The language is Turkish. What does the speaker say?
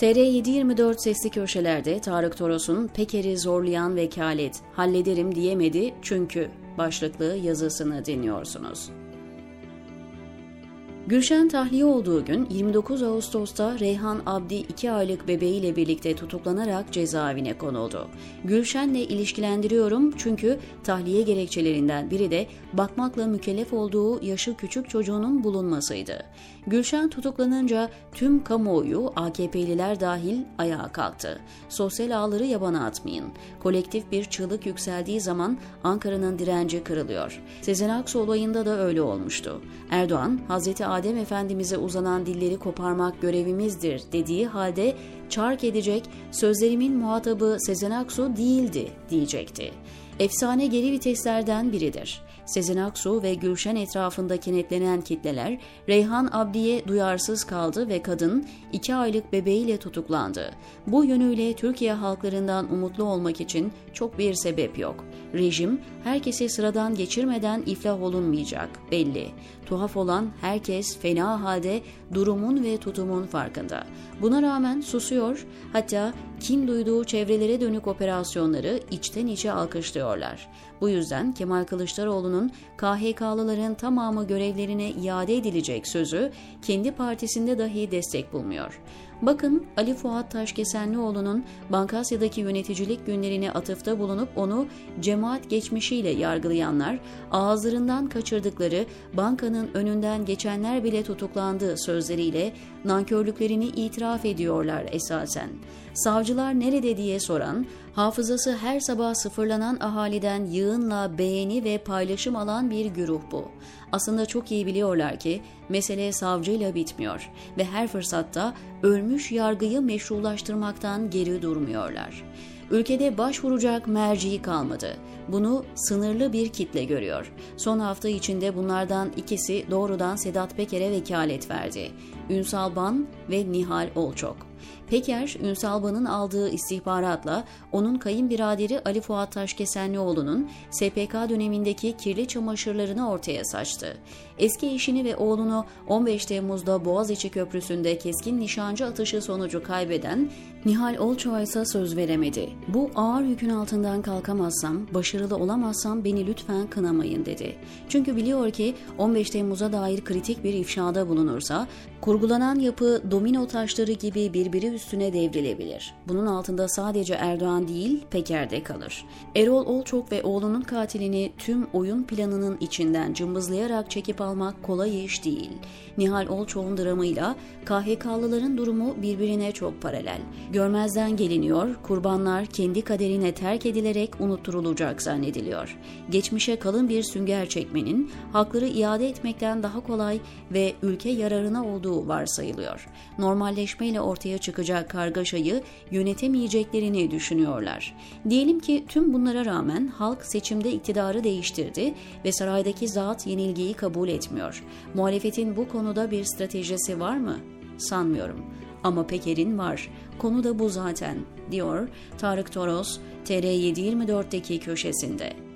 TR724 sesli köşelerde Tarık Toros'un Peker'i zorlayan vekalet, hallederim diyemedi çünkü başlıklı yazısını dinliyorsunuz. Gülşen tahliye olduğu gün 29 Ağustos'ta Reyhan Abdi 2 aylık bebeğiyle birlikte tutuklanarak cezaevine konuldu. Gülşen'le ilişkilendiriyorum çünkü tahliye gerekçelerinden biri de bakmakla mükellef olduğu yaşı küçük çocuğunun bulunmasıydı. Gülşen tutuklanınca tüm kamuoyu AKP'liler dahil ayağa kalktı. Sosyal ağları yabana atmayın. Kolektif bir çığlık yükseldiği zaman Ankara'nın direnci kırılıyor. Sezen Aksu olayında da öyle olmuştu. Erdoğan, Hazreti Adem Efendimiz'e uzanan dilleri koparmak görevimizdir dediği halde çark edecek sözlerimin muhatabı Sezen Aksu değildi diyecekti. Efsane geri viteslerden biridir. Sezen Aksu ve Gülşen etrafında kenetlenen kitleler Reyhan Abdi'ye duyarsız kaldı ve kadın iki aylık bebeğiyle tutuklandı. Bu yönüyle Türkiye halklarından umutlu olmak için çok bir sebep yok. Rejim herkesi sıradan geçirmeden iflah olunmayacak belli. Tuhaf olan herkes fena halde durumun ve tutumun farkında. Buna rağmen susuyor, hatta kin duyduğu çevrelere dönük operasyonları içten içe alkışlıyorlar. Bu yüzden Kemal Kılıçdaroğlu'nun KHK'lıların tamamı görevlerine iade edilecek sözü kendi partisinde dahi destek bulmuyor. Bakın Ali Fuat Taşkesenlioğlu'nun Bankasya'daki yöneticilik günlerine atıfta bulunup onu cemaat geçmişiyle yargılayanlar, ağızlarından kaçırdıkları bankanın önünden geçenler bile tutuklandığı sözleriyle nankörlüklerini itiraf ediyorlar esasen. Savcılar nerede diye soran, hafızası her sabah sıfırlanan ahaliden yığınla beğeni ve paylaşım alan bir güruh bu. Aslında çok iyi biliyorlar ki mesele savcıyla bitmiyor ve her fırsatta ölmüş yargıyı meşrulaştırmaktan geri durmuyorlar. Ülkede başvuracak merci kalmadı. Bunu sınırlı bir kitle görüyor. Son hafta içinde bunlardan ikisi doğrudan Sedat Peker'e vekalet verdi. Ünsal Ban ve Nihal Olçok. Peker, Ünsal Ban'ın aldığı istihbaratla onun kayınbiraderi Ali Fuat Taşkesenlioğlu'nun SPK dönemindeki kirli çamaşırlarını ortaya saçtı. Eski eşini ve oğlunu 15 Temmuz'da Boğaziçi Köprüsü'nde keskin nişancı atışı sonucu kaybeden Nihal Olçoğa ise söz veremedi. Bu ağır yükün altından kalkamazsam, başarılı olamazsam beni lütfen kınamayın dedi. Çünkü biliyor ki 15 Temmuz'a dair kritik bir ifşada bulunursa, kurgulanan yapı domino taşları gibi birbiri üstüne devrilebilir. Bunun altında sadece Erdoğan değil, Peker de kalır. Erol Olçok ve oğlunun katilini tüm oyun planının içinden cımbızlayarak çekip almak kolay iş değil. Nihal Olçok'un dramıyla KHK'lıların durumu birbirine çok paralel. Görmezden geliniyor, kurbanlar kendi kaderine terk edilerek unutturulacak zannediliyor. Geçmişe kalın bir sünger çekmenin hakları iade etmekten daha kolay ve ülke yararına olduğu varsayılıyor. Normalleşmeyle ortaya çıkacak kargaşayı yönetemeyeceklerini düşünüyorlar. Diyelim ki tüm bunlara rağmen halk seçimde iktidarı değiştirdi ve saraydaki zat yenilgiyi kabul etmiyor. Muhalefetin bu konuda bir stratejisi var mı? Sanmıyorum. Ama Peker'in var. Konu da bu zaten, diyor Tarık Toros, TR724'deki köşesinde.